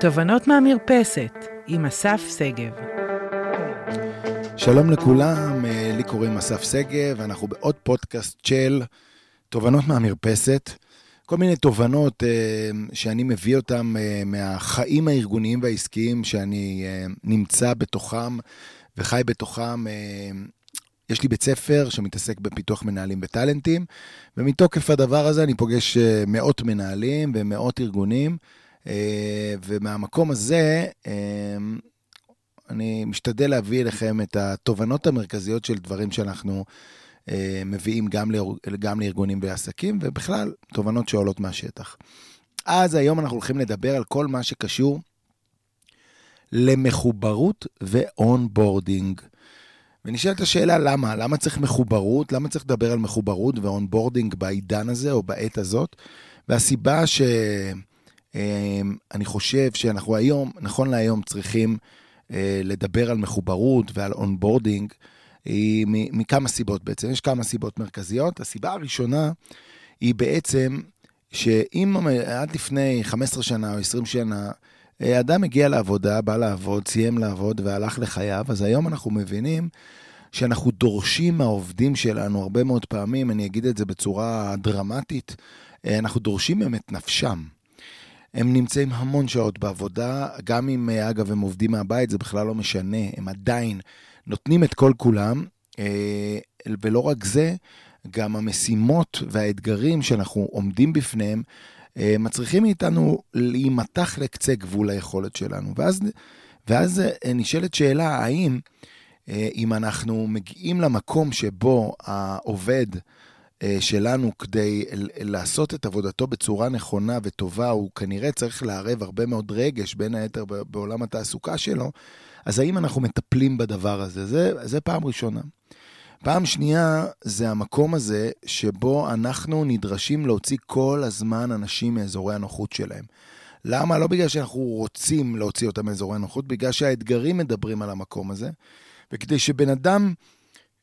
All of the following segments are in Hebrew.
תובנות מהמרפסת עם אסף שגב. שלום לכולם, אה, לי קוראים אסף שגב, ואנחנו בעוד פודקאסט של תובנות מהמרפסת. כל מיני תובנות אה, שאני מביא אותן אה, מהחיים הארגוניים והעסקיים שאני נמצא בתוכם וחי בתוכם. יש לי בית ספר שמתעסק בפיתוח מנהלים וטאלנטים, ומתוקף הדבר הזה אני פוגש מאות מנהלים ומאות ארגונים, ומהמקום הזה אה, אני משתדל להביא אליכם את התובנות המרכזיות של דברים שאנחנו מביאים גם, לאר, גם לארגונים ועסקים, ובכלל, תובנות שעולות מהשטח. אז היום אנחנו הולכים לדבר על כל מה שקשור למחוברות ו onboarding. ונשאלת השאלה למה, למה צריך מחוברות, למה צריך לדבר על מחוברות ו onboarding בעידן הזה או בעת הזאת, והסיבה שאני חושב שאנחנו היום, נכון להיום, צריכים אה, לדבר על מחוברות ועל onboarding, היא מכמה סיבות בעצם, יש כמה סיבות מרכזיות. הסיבה הראשונה היא בעצם שאם עד לפני 15 שנה או 20 שנה, אה, אדם הגיע לעבודה, בא לעבוד, סיים לעבוד והלך לחייו, אז היום אנחנו מבינים שאנחנו דורשים מהעובדים שלנו הרבה מאוד פעמים, אני אגיד את זה בצורה דרמטית, אה, אנחנו דורשים מהם את נפשם. הם נמצאים המון שעות בעבודה, גם אם, אה, אגב, הם עובדים מהבית, זה בכלל לא משנה, הם עדיין נותנים את כל כולם, ולא רק זה, גם המשימות והאתגרים שאנחנו עומדים בפניהם, אה, מצריכים מאיתנו להימתח לקצה גבול היכולת שלנו. ואז, ואז אה, נשאלת שאלה, האם אה, אם אנחנו מגיעים למקום שבו העובד שלנו כדי לעשות את עבודתו בצורה נכונה וטובה, הוא כנראה צריך לערב הרבה מאוד רגש, בין היתר בעולם התעסוקה שלו, אז האם אנחנו מטפלים בדבר הזה? זה, זה פעם ראשונה. פעם שנייה, זה המקום הזה שבו אנחנו נדרשים להוציא כל הזמן אנשים מאזורי הנוחות שלהם. למה? לא בגלל שאנחנו רוצים להוציא אותם מאזורי הנוחות, בגלל שהאתגרים מדברים על המקום הזה. וכדי שבן אדם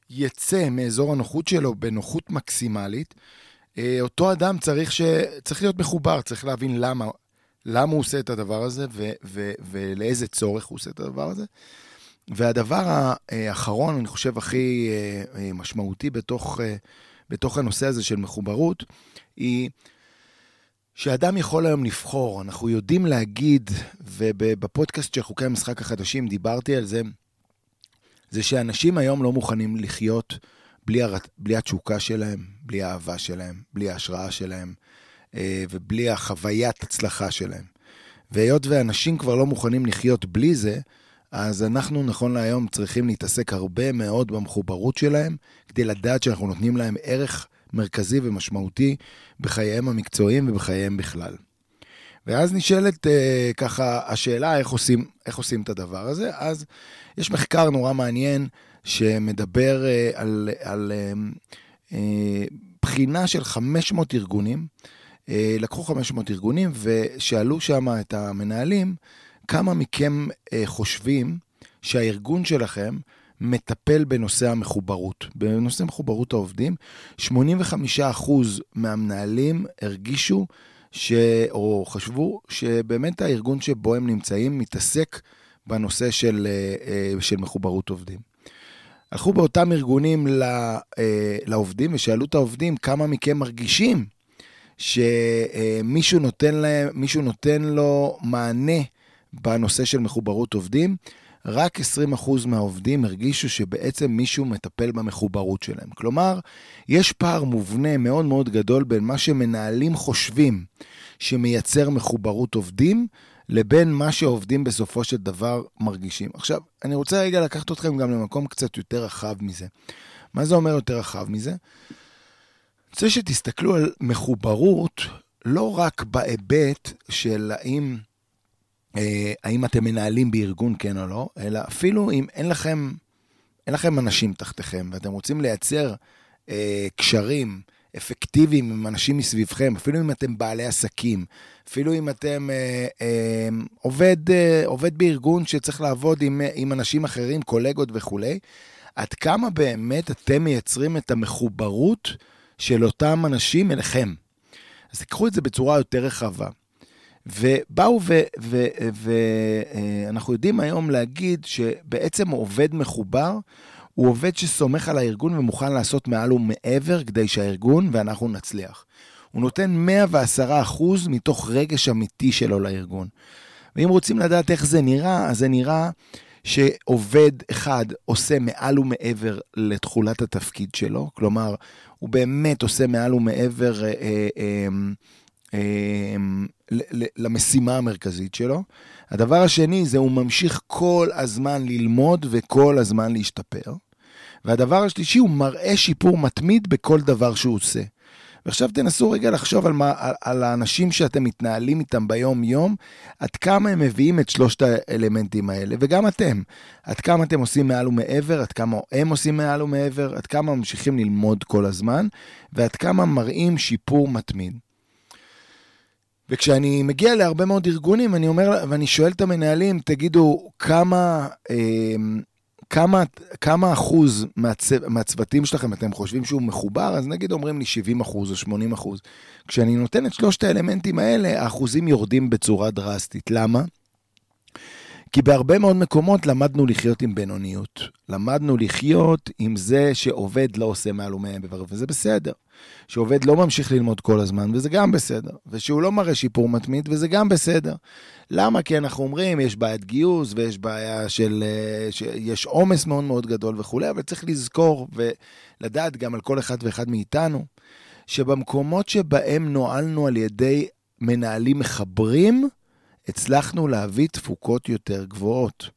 יצא מאזור הנוחות שלו בנוחות מקסימלית, אה, אותו אדם צריך, ש... צריך להיות מחובר, צריך להבין למה, למה הוא עושה את הדבר הזה ו... ו... ולאיזה צורך הוא עושה את הדבר הזה. והדבר האחרון, אני חושב, הכי אה, אה, משמעותי בתוך, אה, בתוך הנושא הזה של מחוברות, היא שאדם יכול היום לבחור. אנחנו יודעים להגיד, ובפודקאסט של חוקי המשחק החדשים דיברתי על זה, זה שאנשים היום לא מוכנים לחיות בלי, הר... בלי התשוקה שלהם, בלי האהבה שלהם, בלי ההשראה שלהם, ובלי החוויית הצלחה שלהם. והיות ואנשים כבר לא מוכנים לחיות בלי זה, אז אנחנו נכון להיום צריכים להתעסק הרבה מאוד במחוברות שלהם, כדי לדעת שאנחנו נותנים להם ערך מרכזי ומשמעותי בחייהם המקצועיים ובחייהם בכלל. ואז נשאלת אה, ככה השאלה איך עושים, איך עושים את הדבר הזה. אז יש מחקר נורא מעניין שמדבר אה, על, על אה, אה, בחינה של 500 ארגונים. אה, לקחו 500 ארגונים ושאלו שם את המנהלים, כמה מכם אה, חושבים שהארגון שלכם מטפל בנושא המחוברות, בנושא מחוברות העובדים? 85% מהמנהלים הרגישו ש... או חשבו שבאמת הארגון שבו הם נמצאים מתעסק בנושא של, אה, אה, של מחוברות עובדים. הלכו באותם ארגונים אה, לעובדים ושאלו את העובדים כמה מכם מרגישים שמישהו נותן, להם, נותן לו מענה בנושא של מחוברות עובדים, רק 20% מהעובדים הרגישו שבעצם מישהו מטפל במחוברות שלהם. כלומר, יש פער מובנה מאוד מאוד גדול בין מה שמנהלים חושבים שמייצר מחוברות עובדים, לבין מה שהעובדים בסופו של דבר מרגישים. עכשיו, אני רוצה רגע לקחת אתכם גם למקום קצת יותר רחב מזה. מה זה אומר יותר רחב מזה? אני רוצה שתסתכלו על מחוברות לא רק בהיבט של האם... אה, האם אתם מנהלים בארגון, כן או לא, אלא אפילו אם אין לכם, אין לכם אנשים תחתיכם ואתם רוצים לייצר אה, קשרים אפקטיביים עם אנשים מסביבכם, אפילו אם אתם בעלי עסקים, אפילו אם אתם אה, אה, עובד, אה, עובד בארגון שצריך לעבוד עם, עם אנשים אחרים, קולגות וכולי, עד כמה באמת אתם מייצרים את המחוברות של אותם אנשים אליכם. אז תיקחו את זה בצורה יותר רחבה. ובאו ואנחנו יודעים היום להגיד שבעצם עובד מחובר, הוא עובד שסומך על הארגון ומוכן לעשות מעל ומעבר כדי שהארגון ואנחנו נצליח. הוא נותן 110 אחוז מתוך רגש אמיתי שלו לארגון. ואם רוצים לדעת איך זה נראה, אז זה נראה שעובד אחד עושה מעל ומעבר לתכולת התפקיד שלו, כלומר, הוא באמת עושה מעל ומעבר אה, אה, אה, למשימה המרכזית שלו. הדבר השני זה הוא ממשיך כל הזמן ללמוד וכל הזמן להשתפר. והדבר השלישי, הוא מראה שיפור מתמיד בכל דבר שהוא עושה. ועכשיו תנסו רגע לחשוב על, מה, על, על האנשים שאתם מתנהלים איתם ביום-יום, עד כמה הם מביאים את שלושת האלמנטים האלה, וגם אתם. עד כמה אתם עושים מעל ומעבר, עד כמה הם עושים מעל ומעבר, עד כמה ממשיכים ללמוד כל הזמן, ועד כמה מראים שיפור מתמיד. וכשאני מגיע להרבה מאוד ארגונים, אני אומר, ואני שואל את המנהלים, תגידו, כמה... אה, כמה, כמה אחוז מהצו, מהצוותים שלכם אתם חושבים שהוא מחובר, אז נגיד אומרים לי 70 אחוז או 80 אחוז. כשאני נותן את שלושת האלמנטים האלה, האחוזים יורדים בצורה דרסטית. למה? כי בהרבה מאוד מקומות למדנו לחיות עם בינוניות. למדנו לחיות עם זה שעובד לא עושה מעל ומעבר, וזה בסדר. שעובד לא ממשיך ללמוד כל הזמן, וזה גם בסדר. ושהוא לא מראה שיפור מתמיד, וזה גם בסדר. למה? כי אנחנו אומרים, יש בעיית גיוס, ויש בעיה של... אה, יש עומס מאוד מאוד גדול וכולי, אבל צריך לזכור ולדעת גם על כל אחד ואחד מאיתנו, שבמקומות שבהם נוהלנו על ידי מנהלים מחברים, הצלחנו להביא תפוקות יותר גבוהות.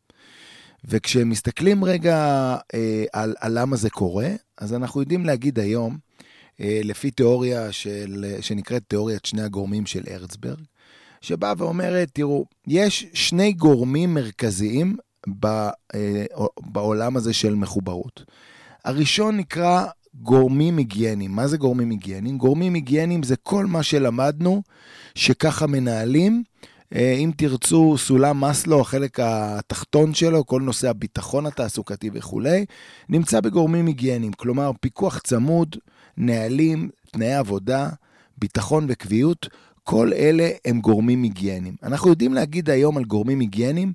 וכשמסתכלים רגע אה, על, על למה זה קורה, אז אנחנו יודעים להגיד היום, אה, לפי תיאוריה של, שנקראת תיאוריית שני הגורמים של ארצברג, שבאה ואומרת, תראו, יש שני גורמים מרכזיים ב, אה, בעולם הזה של מחוברות. הראשון נקרא גורמים היגייניים. מה זה גורמים היגייניים? גורמים היגייניים זה כל מה שלמדנו שככה מנהלים אם תרצו, סולם מאסלו, החלק התחתון שלו, כל נושא הביטחון התעסוקתי וכולי, נמצא בגורמים היגייניים, כלומר פיקוח צמוד, נהלים, תנאי עבודה, ביטחון וקביעות, כל אלה הם גורמים היגייניים. אנחנו יודעים להגיד היום על גורמים היגייניים,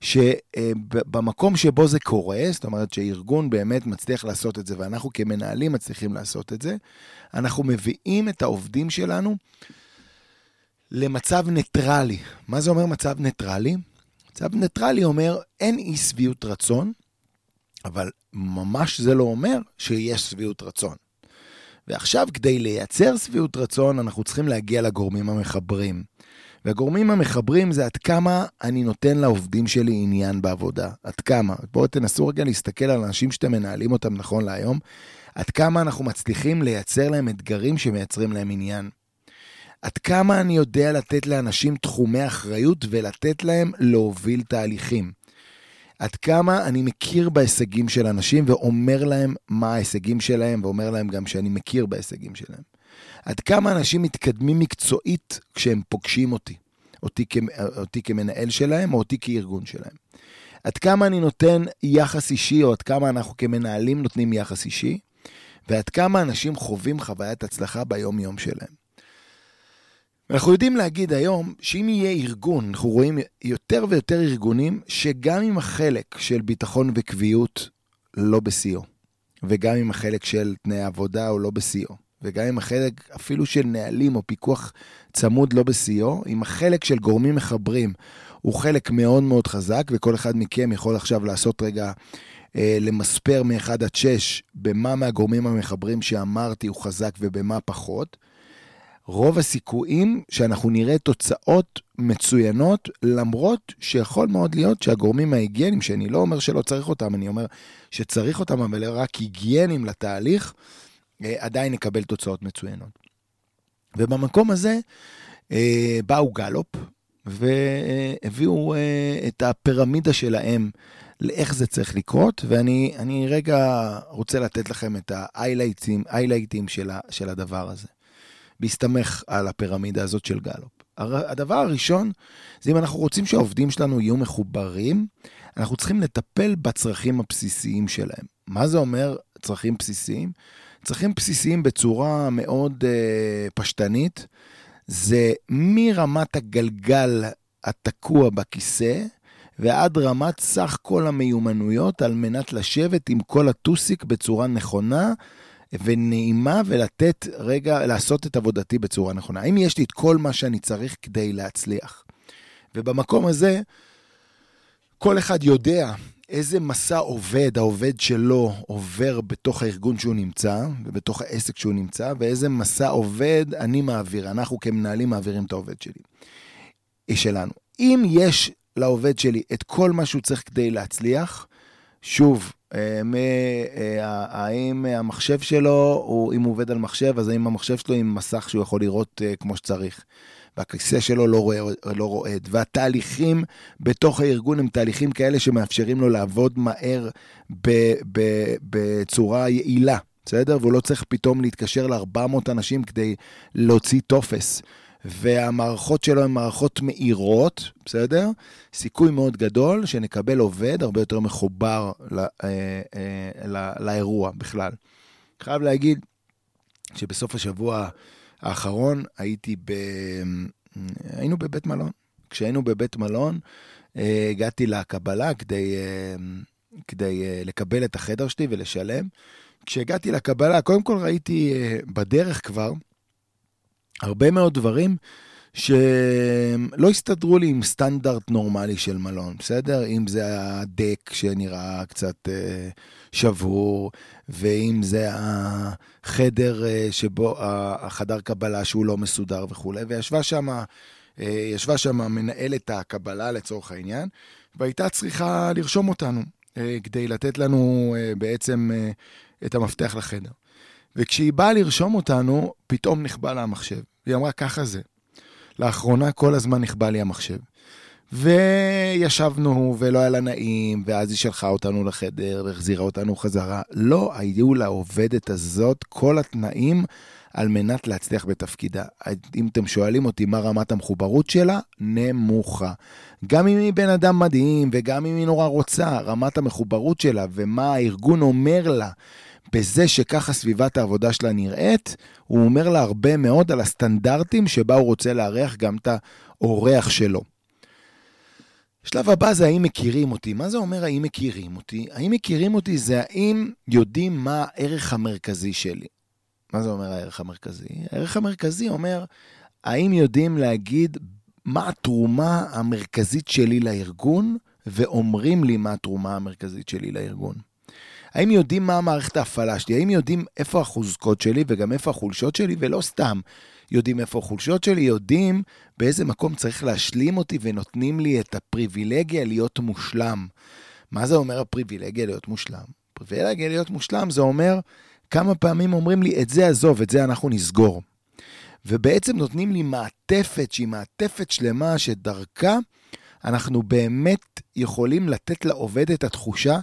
שבמקום שבו זה קורה, זאת אומרת שארגון באמת מצליח לעשות את זה, ואנחנו כמנהלים מצליחים לעשות את זה, אנחנו מביאים את העובדים שלנו למצב ניטרלי. מה זה אומר מצב ניטרלי? מצב ניטרלי אומר אין אי שביעות רצון, אבל ממש זה לא אומר שיש שביעות רצון. ועכשיו, כדי לייצר שביעות רצון, אנחנו צריכים להגיע לגורמים המחברים. והגורמים המחברים זה עד כמה אני נותן לעובדים שלי עניין בעבודה. עד כמה. בואו תנסו רגע להסתכל על אנשים שאתם מנהלים אותם נכון להיום. עד כמה אנחנו מצליחים לייצר להם אתגרים שמייצרים להם עניין. עד כמה אני יודע לתת לאנשים תחומי אחריות ולתת להם להוביל תהליכים. עד כמה אני מכיר בהישגים של אנשים ואומר להם מה ההישגים שלהם, ואומר להם גם שאני מכיר בהישגים שלהם. עד כמה אנשים מתקדמים מקצועית כשהם פוגשים אותי, אותי, כ, אותי כמנהל שלהם או אותי כארגון שלהם. עד כמה אני נותן יחס אישי, או עד כמה אנחנו כמנהלים נותנים יחס אישי, ועד כמה אנשים חווים חוויית הצלחה ביום-יום שלהם. אנחנו יודעים להגיד היום שאם יהיה ארגון, אנחנו רואים יותר ויותר ארגונים שגם עם החלק של ביטחון וקביעות לא בשיאו, וגם עם החלק של תנאי עבודה הוא לא בשיאו, וגם עם החלק אפילו של נהלים או פיקוח צמוד לא בשיאו, עם החלק של גורמים מחברים הוא חלק מאוד מאוד חזק, וכל אחד מכם יכול עכשיו לעשות רגע אה, למספר מ-1 עד 6 במה מהגורמים המחברים שאמרתי הוא חזק ובמה פחות. רוב הסיכויים שאנחנו נראה תוצאות מצוינות, למרות שיכול מאוד להיות שהגורמים ההיגייניים, שאני לא אומר שלא צריך אותם, אני אומר שצריך אותם, אבל רק היגייניים לתהליך, אה, עדיין נקבל תוצאות מצוינות. ובמקום הזה אה, באו גלופ והביאו אה, את הפירמידה שלהם לאיך זה צריך לקרות, ואני רגע רוצה לתת לכם את ההיילייטים של, של הדבר הזה. בהסתמך על הפירמידה הזאת של גלופ. הדבר הראשון, זה אם אנחנו רוצים שהעובדים שלנו יהיו מחוברים, אנחנו צריכים לטפל בצרכים הבסיסיים שלהם. מה זה אומר צרכים בסיסיים? צרכים בסיסיים בצורה מאוד uh, פשטנית, זה מרמת הגלגל התקוע בכיסא, ועד רמת סך כל המיומנויות על מנת לשבת עם כל הטוסיק בצורה נכונה ונעימה ולתת רגע, לעשות את עבודתי בצורה נכונה. האם יש לי את כל מה שאני צריך כדי להצליח? ובמקום הזה, כל אחד יודע איזה מסע עובד, העובד שלו עובר בתוך הארגון שהוא נמצא, ובתוך העסק שהוא נמצא, ואיזה מסע עובד אני מעביר, אנחנו כמנהלים מעבירים את העובד שלי, שלנו. אם יש לעובד שלי את כל מה שהוא צריך כדי להצליח, שוב, אה, אה, האם המחשב שלו, אם הוא עובד על מחשב, אז האם המחשב שלו עם מסך שהוא יכול לראות אה, כמו שצריך. והכיסא שלו לא, רועד, לא רועד, והתהליכים בתוך הארגון הם תהליכים כאלה שמאפשרים לו לעבוד מהר ב, ב, בצורה יעילה, בסדר? והוא לא צריך פתאום להתקשר ל-400 אנשים כדי להוציא טופס. והמערכות שלו הן מערכות מהירות, בסדר? סיכוי מאוד גדול שנקבל עובד הרבה יותר מחובר לא, אה, אה, לא, לאירוע בכלל. חייב להגיד שבסוף השבוע האחרון הייתי ב... היינו בבית מלון. כשהיינו בבית מלון, אה, הגעתי לקבלה כדי, אה, כדי אה, לקבל את החדר שלי ולשלם. כשהגעתי לקבלה, קודם כל ראיתי בדרך כבר הרבה מאוד דברים שלא הסתדרו לי עם סטנדרט נורמלי של מלון, בסדר? אם זה הדק שנראה קצת אה, שבור, ואם זה החדר אה, שבו, החדר קבלה שהוא לא מסודר וכולי, וישבה שם, אה, ישבה שם מנהלת הקבלה לצורך העניין, והייתה צריכה לרשום אותנו אה, כדי לתת לנו אה, בעצם אה, את המפתח לחדר. וכשהיא באה לרשום אותנו, פתאום נכבה לה המחשב. היא אמרה, ככה זה. לאחרונה כל הזמן נכבה לי המחשב. וישבנו ולא היה לה נעים, ואז היא שלחה אותנו לחדר והחזירה אותנו חזרה. לא היו לעובדת הזאת כל התנאים על מנת להצליח בתפקידה. אם אתם שואלים אותי מה רמת המחוברות שלה, נמוכה. גם אם היא בן אדם מדהים וגם אם היא נורא רוצה, רמת המחוברות שלה ומה הארגון אומר לה בזה שככה סביבת העבודה שלה נראית, הוא אומר לה הרבה מאוד על הסטנדרטים שבה הוא רוצה לארח גם את האורח שלו. השלב הבא זה האם מכירים אותי. מה זה אומר האם מכירים אותי? האם מכירים אותי זה האם יודעים מה הערך המרכזי שלי. מה זה אומר הערך המרכזי? הערך המרכזי אומר, האם יודעים להגיד מה התרומה המרכזית שלי לארגון, ואומרים לי מה התרומה המרכזית שלי לארגון. האם יודעים מה המערכת ההפעלה שלי? האם יודעים איפה החוזקות שלי וגם איפה החולשות שלי? ולא סתם יודעים איפה החולשות שלי, יודעים באיזה מקום צריך להשלים אותי ונותנים לי את הפריבילגיה להיות מושלם. מה זה אומר הפריבילגיה להיות מושלם? פריבילגיה להיות מושלם זה אומר כמה פעמים אומרים לי, את זה עזוב, את זה אנחנו נסגור. ובעצם נותנים לי מעטפת שהיא מעטפת שלמה שדרכה אנחנו באמת יכולים לתת לעובד את התחושה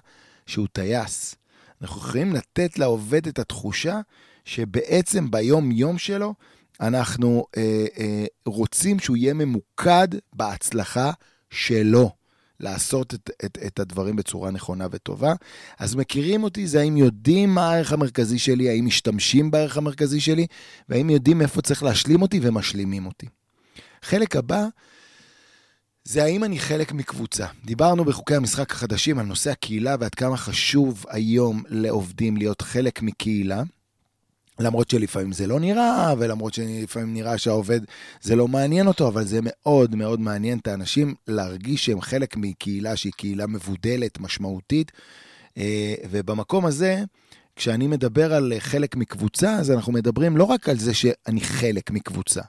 שהוא טייס. אנחנו יכולים לתת לעובד את התחושה שבעצם ביום-יום שלו אנחנו אה, אה, רוצים שהוא יהיה ממוקד בהצלחה שלו. לעשות את, את, את הדברים בצורה נכונה וטובה. אז מכירים אותי, זה האם יודעים מה הערך המרכזי שלי, האם משתמשים בערך המרכזי שלי, והאם יודעים איפה צריך להשלים אותי ומשלימים אותי. חלק הבא זה האם אני חלק מקבוצה. דיברנו בחוקי המשחק החדשים על נושא הקהילה ועד כמה חשוב היום לעובדים להיות חלק מקהילה. למרות שלפעמים זה לא נראה, ולמרות שלפעמים נראה שהעובד זה לא מעניין אותו, אבל זה מאוד מאוד מעניין את האנשים להרגיש שהם חלק מקהילה שהיא קהילה מבודלת, משמעותית. אה, ובמקום הזה, כשאני מדבר על חלק מקבוצה, אז אנחנו מדברים לא רק על זה שאני חלק מקבוצה,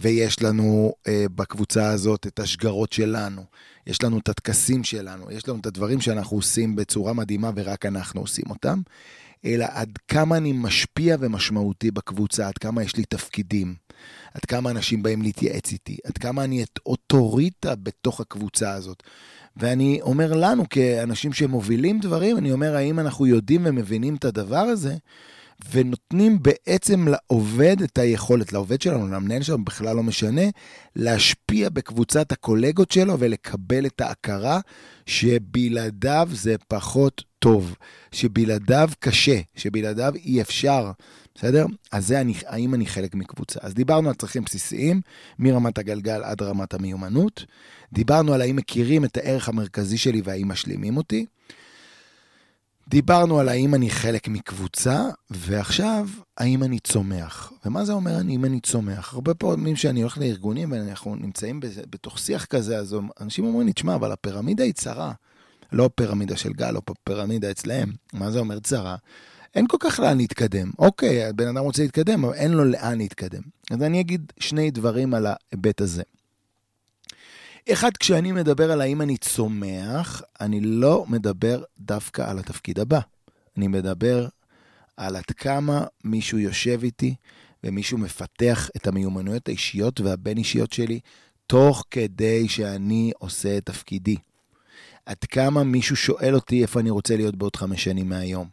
ויש לנו אה, בקבוצה הזאת את השגרות שלנו, יש לנו את הטקסים שלנו, יש לנו את הדברים שאנחנו עושים בצורה מדהימה ורק אנחנו עושים אותם, אלא עד כמה אני משפיע ומשמעותי בקבוצה, עד כמה יש לי תפקידים, עד כמה אנשים באים להתייעץ איתי, עד כמה אני את אוטוריטה בתוך הקבוצה הזאת. ואני אומר לנו, כאנשים שמובילים דברים, אני אומר, האם אנחנו יודעים ומבינים את הדבר הזה? ונותנים בעצם לעובד את היכולת, לעובד שלנו, למנהל שלנו, בכלל לא משנה, להשפיע בקבוצת הקולגות שלו ולקבל את ההכרה שבלעדיו זה פחות טוב, שבלעדיו קשה, שבלעדיו אי אפשר. בסדר? אז זה אני, האם אני חלק מקבוצה. אז דיברנו על צרכים בסיסיים, מרמת הגלגל עד רמת המיומנות. דיברנו על האם מכירים את הערך המרכזי שלי והאם משלימים אותי. דיברנו על האם אני חלק מקבוצה, ועכשיו, האם אני צומח. ומה זה אומר האם אני צומח? הרבה פעמים שאני הולך לארגונים ואנחנו נמצאים בתוך שיח כזה, אז אנשים אומרים לי, תשמע, אבל הפירמידה היא צרה. לא פירמידה של גל, או פירמידה אצלהם. מה זה אומר צרה? אין כל כך לאן להתקדם. אוקיי, הבן אדם רוצה להתקדם, אבל אין לו לאן להתקדם. אז אני אגיד שני דברים על ההיבט הזה. אחד, כשאני מדבר על האם אני צומח, אני לא מדבר דווקא על התפקיד הבא. אני מדבר על עד כמה מישהו יושב איתי ומישהו מפתח את המיומנויות האישיות והבין-אישיות שלי תוך כדי שאני עושה את תפקידי. עד כמה מישהו שואל אותי איפה אני רוצה להיות בעוד חמש שנים מהיום.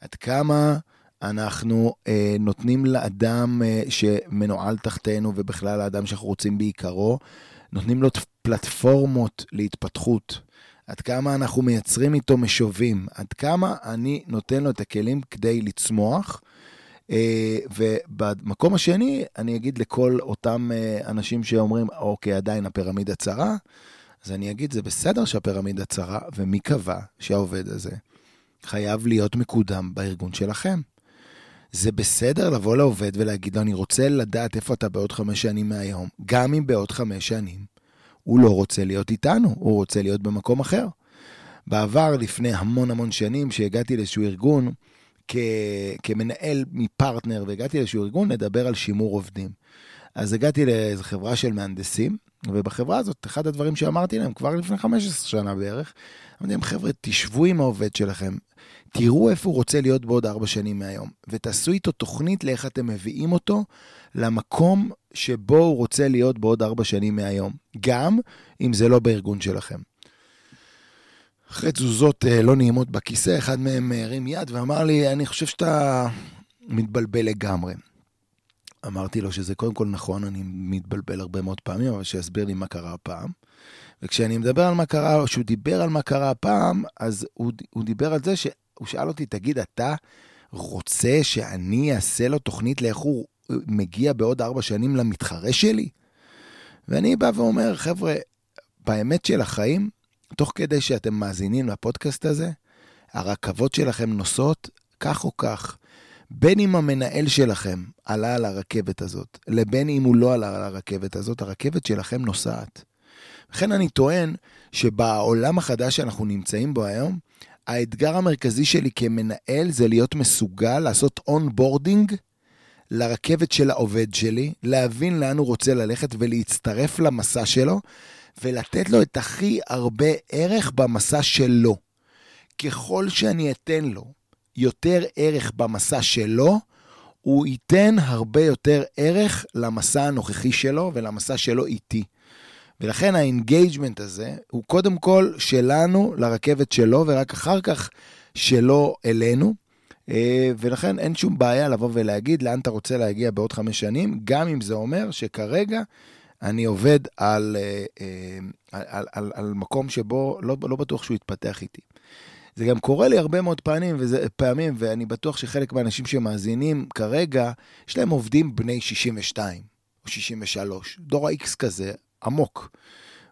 עד כמה אנחנו אה, נותנים לאדם אה, שמנוהל תחתינו, ובכלל לאדם שאנחנו רוצים בעיקרו, נותנים לו פלטפורמות להתפתחות. עד כמה אנחנו מייצרים איתו משובים, עד כמה אני נותן לו את הכלים כדי לצמוח. אה, ובמקום השני, אני אגיד לכל אותם אה, אנשים שאומרים, אוקיי, עדיין הפירמידה צרה, אז אני אגיד, זה בסדר שהפירמידה צרה, ומי קבע שהעובד הזה חייב להיות מקודם בארגון שלכם? זה בסדר לבוא לעובד ולהגיד לו, אני רוצה לדעת איפה אתה בעוד חמש שנים מהיום, גם אם בעוד חמש שנים הוא לא רוצה להיות איתנו, הוא רוצה להיות במקום אחר. בעבר, לפני המון המון שנים, שהגעתי לאיזשהו ארגון כ... כמנהל מפרטנר, והגעתי לאיזשהו ארגון לדבר על שימור עובדים. אז הגעתי לאיזו חברה של מהנדסים, ובחברה הזאת, אחד הדברים שאמרתי להם כבר לפני 15 שנה בערך, אמרתי להם, חבר'ה, תשבו עם העובד שלכם, תראו איפה הוא רוצה להיות בעוד ארבע שנים מהיום, ותעשו איתו תוכנית לאיך אתם מביאים אותו למקום שבו הוא רוצה להיות בעוד ארבע שנים מהיום, גם אם זה לא בארגון שלכם. אחרי תזוזות אה, לא נעימות בכיסא, אחד מהם הרים יד ואמר לי, אני חושב שאתה מתבלבל לגמרי. אמרתי לו שזה קודם כל נכון, אני מתבלבל הרבה מאוד פעמים, אבל שיסביר לי מה קרה הפעם. וכשאני מדבר על מה קרה, או שהוא דיבר על מה קרה הפעם, אז הוא, הוא דיבר על זה שהוא שאל אותי, תגיד, אתה רוצה שאני אעשה לו תוכנית לאיך הוא מגיע בעוד ארבע שנים למתחרה שלי? ואני בא ואומר, חבר'ה, באמת של החיים, תוך כדי שאתם מאזינים לפודקאסט הזה, הרכבות שלכם נוסעות כך או כך. בין אם המנהל שלכם עלה על הרכבת הזאת, לבין אם הוא לא עלה על הרכבת הזאת, הרכבת שלכם נוסעת. לכן אני טוען שבעולם החדש שאנחנו נמצאים בו היום, האתגר המרכזי שלי כמנהל זה להיות מסוגל לעשות onboarding לרכבת של העובד שלי, להבין לאן הוא רוצה ללכת ולהצטרף למסע שלו, ולתת לו את הכי הרבה ערך במסע שלו. ככל שאני אתן לו יותר ערך במסע שלו, הוא ייתן הרבה יותר ערך למסע הנוכחי שלו ולמסע שלו איתי. ולכן ה engagement הזה הוא קודם כל שלנו לרכבת שלו, ורק אחר כך שלו אלינו. אה, ולכן אין שום בעיה לבוא ולהגיד לאן אתה רוצה להגיע בעוד חמש שנים, גם אם זה אומר שכרגע אני עובד על, אה, אה, על, על, על, על מקום שבו לא, לא בטוח שהוא יתפתח איתי. זה גם קורה לי הרבה מאוד פעמים, וזה, פעמים, ואני בטוח שחלק מהאנשים שמאזינים כרגע, יש להם עובדים בני 62 או 63, דור ה-X כזה, עמוק.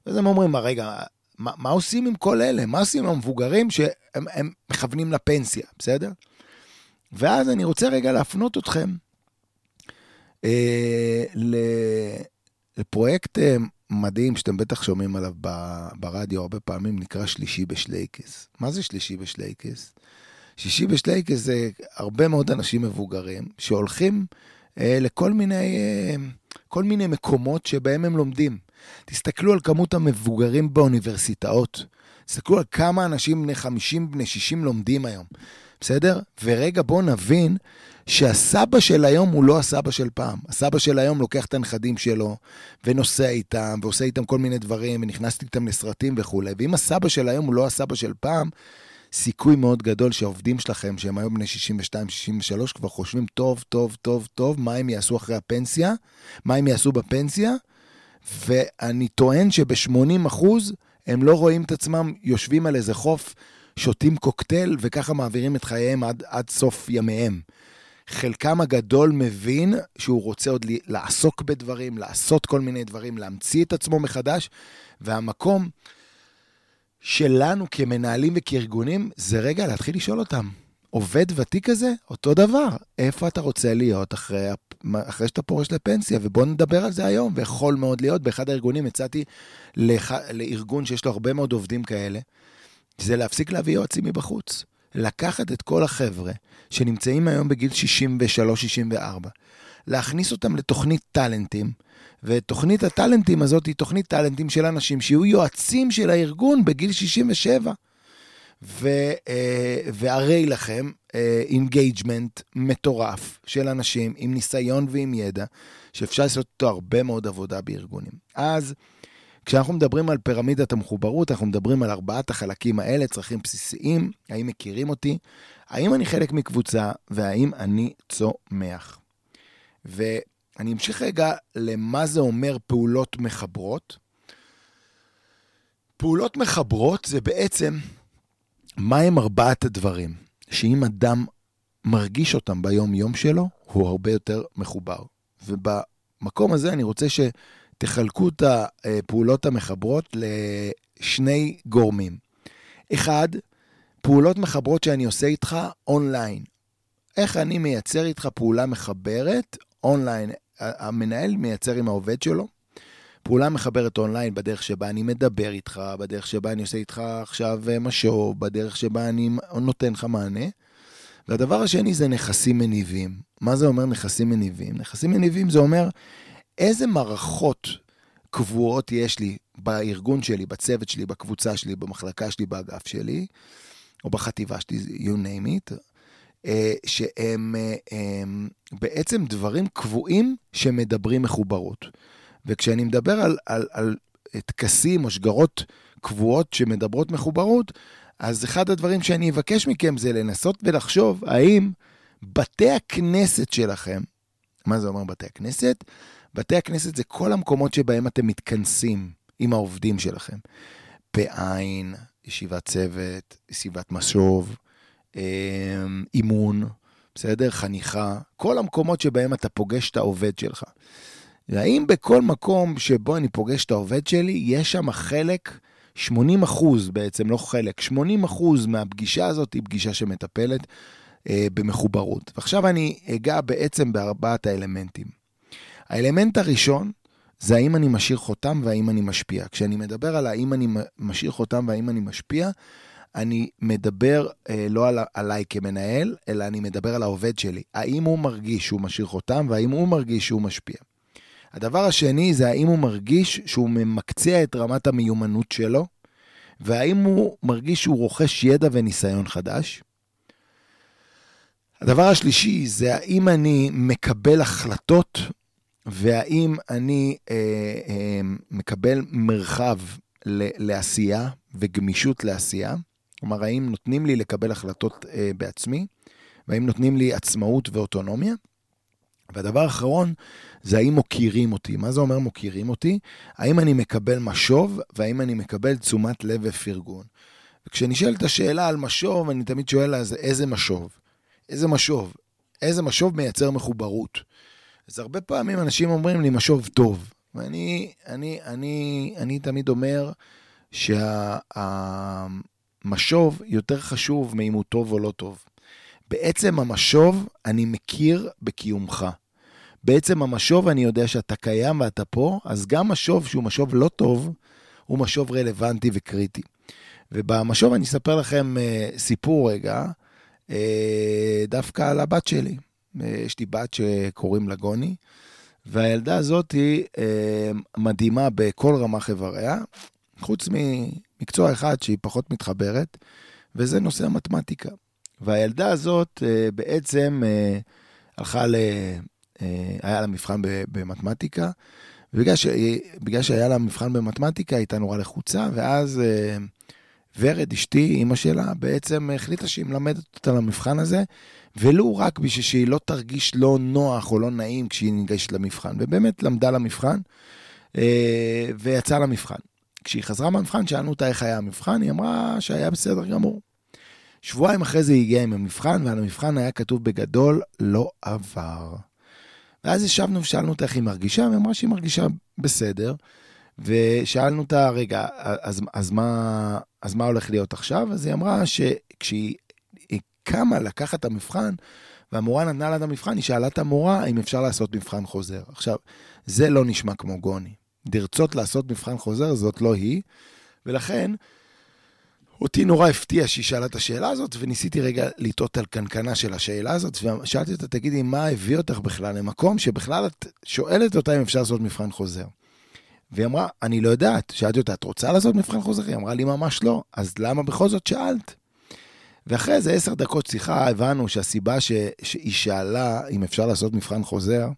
אז הם אומרים, רגע, מה, מה עושים עם כל אלה? מה עושים עם המבוגרים שהם מכוונים לפנסיה, בסדר? ואז אני רוצה רגע להפנות אתכם אה, לפרויקט אה, מדהים שאתם בטח שומעים עליו ברדיו הרבה פעמים, נקרא שלישי בשלייקס. מה זה שלישי בשלייקס? שישי בשלייקס זה הרבה מאוד אנשים מבוגרים שהולכים אה, לכל מיני, אה, כל מיני מקומות שבהם הם לומדים. תסתכלו על כמות המבוגרים באוניברסיטאות. תסתכלו על כמה אנשים בני 50, בני 60 לומדים היום. בסדר? ורגע, בואו נבין שהסבא של היום הוא לא הסבא של פעם. הסבא של היום לוקח את הנכדים שלו ונוסע איתם ועושה איתם כל מיני דברים ונכנס איתם לסרטים וכולי. ואם הסבא של היום הוא לא הסבא של פעם, סיכוי מאוד גדול שהעובדים שלכם, שהם היום בני 62-63, כבר חושבים טוב, טוב, טוב, טוב, מה הם יעשו אחרי הפנסיה, מה הם יעשו בפנסיה, ואני טוען שב-80 אחוז הם לא רואים את עצמם יושבים על איזה חוף, שותים קוקטייל, וככה מעבירים את חייהם עד, עד סוף ימיהם. חלקם הגדול מבין שהוא רוצה עוד לעסוק בדברים, לעשות כל מיני דברים, להמציא את עצמו מחדש, והמקום שלנו כמנהלים וכארגונים זה רגע להתחיל לשאול אותם, עובד ותיק כזה, אותו דבר. איפה אתה רוצה להיות אחרי, אחרי שאתה פורש לפנסיה? ובואו נדבר על זה היום. ויכול מאוד להיות, באחד הארגונים הצעתי לח, לארגון שיש לו הרבה מאוד עובדים כאלה, זה להפסיק להביא יועצים מבחוץ. לקחת את כל החבר'ה שנמצאים היום בגיל 63-64, להכניס אותם לתוכנית טאלנטים, ותוכנית הטאלנטים הזאת היא תוכנית טאלנטים של אנשים שיהיו יועצים של הארגון בגיל 67. ו, אה, והרי לכם engagement אה, מטורף של אנשים עם ניסיון ועם ידע, שאפשר לעשות אותו הרבה מאוד עבודה בארגונים. אז כשאנחנו מדברים על פירמידת המחוברות, אנחנו מדברים על ארבעת החלקים האלה, צרכים בסיסיים, האם מכירים אותי, האם אני חלק מקבוצה, והאם אני צומח. ואני אמשיך רגע למה זה אומר פעולות מחברות. פעולות מחברות זה בעצם מה הם ארבעת הדברים שאם אדם מרגיש אותם ביום-יום שלו, הוא הרבה יותר מחובר. ובמקום הזה אני רוצה שתחלקו את הפעולות המחברות לשני גורמים. אחד, פעולות מחברות שאני עושה איתך אונליין. איך אני מייצר איתך פעולה מחברת אונליין? המנהל מייצר עם העובד שלו, פעולה מחברת אונליין בדרך שבה אני מדבר איתך, בדרך שבה אני עושה איתך עכשיו משוב, בדרך שבה אני נותן לך מענה. והדבר השני זה נכסים מניבים. מה זה אומר נכסים מניבים? נכסים מניבים זה אומר איזה מערכות קבועות יש לי בארגון שלי, בצוות שלי, בקבוצה שלי, במחלקה שלי, באגף שלי, או בחטיבה שלי, you name it, אה, שהם אה, בעצם דברים קבועים שמדברים מחוברות. וכשאני מדבר על, על, על טקסים או שגרות קבועות שמדברות מחוברות, אז אחד הדברים שאני אבקש מכם זה לנסות ולחשוב האם בתי הכנסת שלכם, מה זה אומר בתי הכנסת? בתי הכנסת זה כל המקומות שבהם אתם מתכנסים עם העובדים שלכם. בעין, ישיבת צוות, ישיבת משוב, אמ, אימון, בסדר? חניכה, כל המקומות שבהם אתה פוגש את העובד שלך. והאם בכל מקום שבו אני פוגש את העובד שלי, יש שם חלק, 80 אחוז בעצם, לא חלק, 80 אחוז מהפגישה הזאת היא פגישה שמטפלת אה, במחוברות. ועכשיו אני אגע בעצם בארבעת האלמנטים. האלמנט הראשון זה האם אני משאיר חותם והאם אני משפיע. כשאני מדבר על האם אני משאיר חותם והאם אני משפיע, אני מדבר אה, לא על, עליי כמנהל, אלא אני מדבר על העובד שלי. האם הוא מרגיש שהוא משאיר חותם והאם הוא מרגיש שהוא משפיע. הדבר השני זה האם הוא מרגיש שהוא ממקצע את רמת המיומנות שלו, והאם הוא מרגיש שהוא רוכש ידע וניסיון חדש. הדבר השלישי זה האם אני מקבל החלטות והאם אני אה, אה, מקבל מרחב ל- לעשייה וגמישות לעשייה. כלומר, האם נותנים לי לקבל החלטות אה, בעצמי, והאם נותנים לי עצמאות ואוטונומיה. והדבר האחרון זה האם מוקירים אותי. מה זה אומר מוקירים אותי? האם אני מקבל משוב והאם אני מקבל תשומת לב ופרגון. וכשנשאלת השאלה על משוב, אני תמיד שואל אז איזה משוב? איזה משוב? איזה משוב מייצר מחוברות? אז הרבה פעמים אנשים אומרים לי משוב טוב. ואני אני, אני, אני תמיד אומר שהמשוב יותר חשוב מאם הוא טוב או לא טוב. בעצם המשוב אני מכיר בקיומך. בעצם המשוב אני יודע שאתה קיים ואתה פה, אז גם משוב שהוא משוב לא טוב, הוא משוב רלוונטי וקריטי. ובמשוב אני אספר לכם uh, סיפור רגע, uh, דווקא על הבת שלי. Uh, יש לי בת שקוראים לה גוני, והילדה הזאת היא uh, מדהימה בכל רמ"ח איבריה, חוץ ממקצוע אחד שהיא פחות מתחברת, וזה נושא המתמטיקה. והילדה הזאת uh, בעצם uh, הלכה ל... אה, היה לה מבחן במתמטיקה, ובגלל ש... שהיה לה מבחן במתמטיקה, היא הייתה נורא לחוצה, ואז אה, ורד, אשתי, אימא שלה, בעצם החליטה שהיא מלמדת אותה למבחן הזה, ולו רק בשביל שהיא לא תרגיש לא נוח או לא נעים כשהיא ניגשת למבחן. ובאמת למדה למבחן, אה, ויצאה למבחן. כשהיא חזרה מהמבחן, שאלנו אותה איך היה המבחן, היא אמרה שהיה בסדר גמור. שבועיים אחרי זה היא הגיעה עם המבחן, ועל המבחן היה כתוב בגדול, לא עבר. ואז ישבנו ושאלנו אותה איך היא מרגישה, והיא אמרה שהיא מרגישה בסדר. ושאלנו אותה, רגע, אז, אז, מה, אז מה הולך להיות עכשיו? אז היא אמרה שכשהיא קמה לקחת את המבחן, והמורה נתנה לה את המבחן, היא שאלה את המורה אם אפשר לעשות מבחן חוזר. עכשיו, זה לא נשמע כמו גוני. לרצות לעשות מבחן חוזר, זאת לא היא, ולכן אותי נורא הפתיע שהיא שאלה את השאלה הזאת, וניסיתי רגע לטעות על קנקנה של השאלה הזאת, ושאלתי אותה, תגידי, מה הביא אותך בכלל למקום שבכלל את שואלת אותה אם אפשר לעשות מבחן חוזר? והיא אמרה, אני לא יודעת. שאלתי אותה, את רוצה לעשות מבחן חוזר? היא אמרה לי, ממש לא. אז למה בכל זאת שאלת? ואחרי איזה עשר דקות שיחה הבנו שהסיבה ש... שהיא שאלה אם אפשר לעשות מבחן חוזר,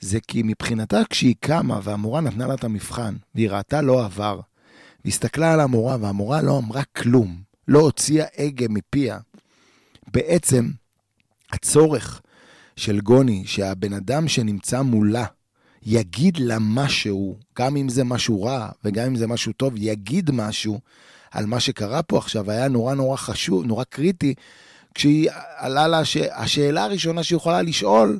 זה כי מבחינתה כשהיא קמה והמורה נתנה לה את המבחן, והיא ראתה לא עבר, והסתכלה על המורה והמורה לא אמרה כלום, לא הוציאה הגה מפיה. בעצם הצורך של גוני, שהבן אדם שנמצא מולה יגיד לה משהו, גם אם זה משהו רע וגם אם זה משהו טוב, יגיד משהו על מה שקרה פה עכשיו, היה נורא נורא חשוב, נורא קריטי, כשהיא עלה לה, ש... השאלה הראשונה שהיא יכולה לשאול,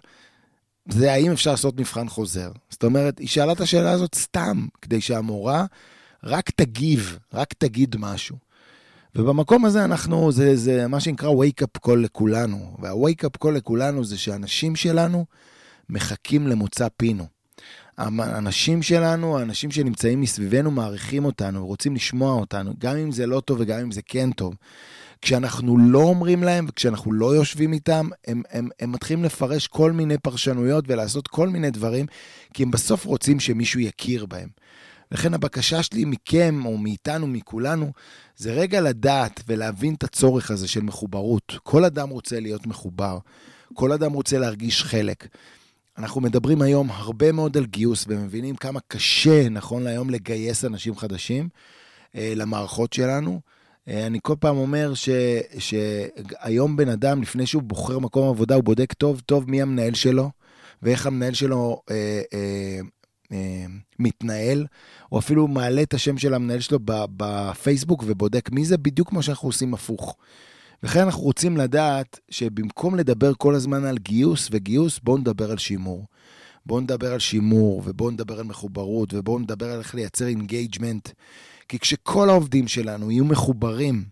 זה האם אפשר לעשות מבחן חוזר. זאת אומרת, היא שאלה את השאלה הזאת סתם, כדי שהמורה רק תגיב, רק תגיד משהו. ובמקום הזה אנחנו, זה, זה מה שנקרא wake up call לכולנו. וה-wake up call לכולנו זה שאנשים שלנו מחכים למוצא פינו. האנשים שלנו, האנשים שנמצאים מסביבנו מעריכים אותנו, רוצים לשמוע אותנו, גם אם זה לא טוב וגם אם זה כן טוב. כשאנחנו לא אומרים להם וכשאנחנו לא יושבים איתם, הם, הם, הם מתחילים לפרש כל מיני פרשנויות ולעשות כל מיני דברים, כי הם בסוף רוצים שמישהו יכיר בהם. לכן הבקשה שלי מכם, או מאיתנו, מכולנו, זה רגע לדעת ולהבין את הצורך הזה של מחוברות. כל אדם רוצה להיות מחובר, כל אדם רוצה להרגיש חלק. אנחנו מדברים היום הרבה מאוד על גיוס, ומבינים כמה קשה, נכון להיום, לגייס אנשים חדשים אה, למערכות שלנו. אה, אני כל פעם אומר ש, שהיום בן אדם, לפני שהוא בוחר מקום עבודה, הוא בודק טוב טוב מי המנהל שלו, ואיך המנהל שלו אה, אה, מתנהל, או אפילו מעלה את השם של המנהל שלו בפייסבוק ובודק מי זה, בדיוק כמו שאנחנו עושים הפוך. לכן אנחנו רוצים לדעת שבמקום לדבר כל הזמן על גיוס וגיוס, בואו נדבר על שימור. בואו נדבר על שימור, ובואו נדבר על מחוברות, ובואו נדבר על איך לייצר engagement. כי כשכל העובדים שלנו יהיו מחוברים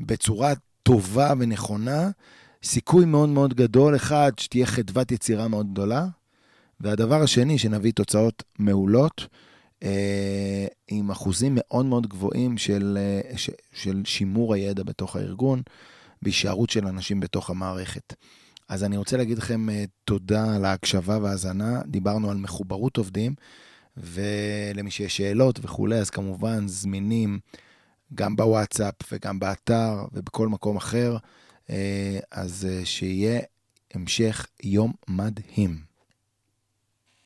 בצורה טובה ונכונה, סיכוי מאוד מאוד גדול, אחד, שתהיה חדוות יצירה מאוד גדולה, והדבר השני, שנביא תוצאות מעולות, אה, עם אחוזים מאוד מאוד גבוהים של, אה, של שימור הידע בתוך הארגון. בהישארות של אנשים בתוך המערכת. אז אני רוצה להגיד לכם אה, תודה על ההקשבה וההאזנה. דיברנו על מחוברות עובדים, ולמי שיש שאלות וכולי, אז כמובן זמינים גם בוואטסאפ וגם באתר ובכל מקום אחר. אה, אז אה, שיהיה המשך יום מדהים.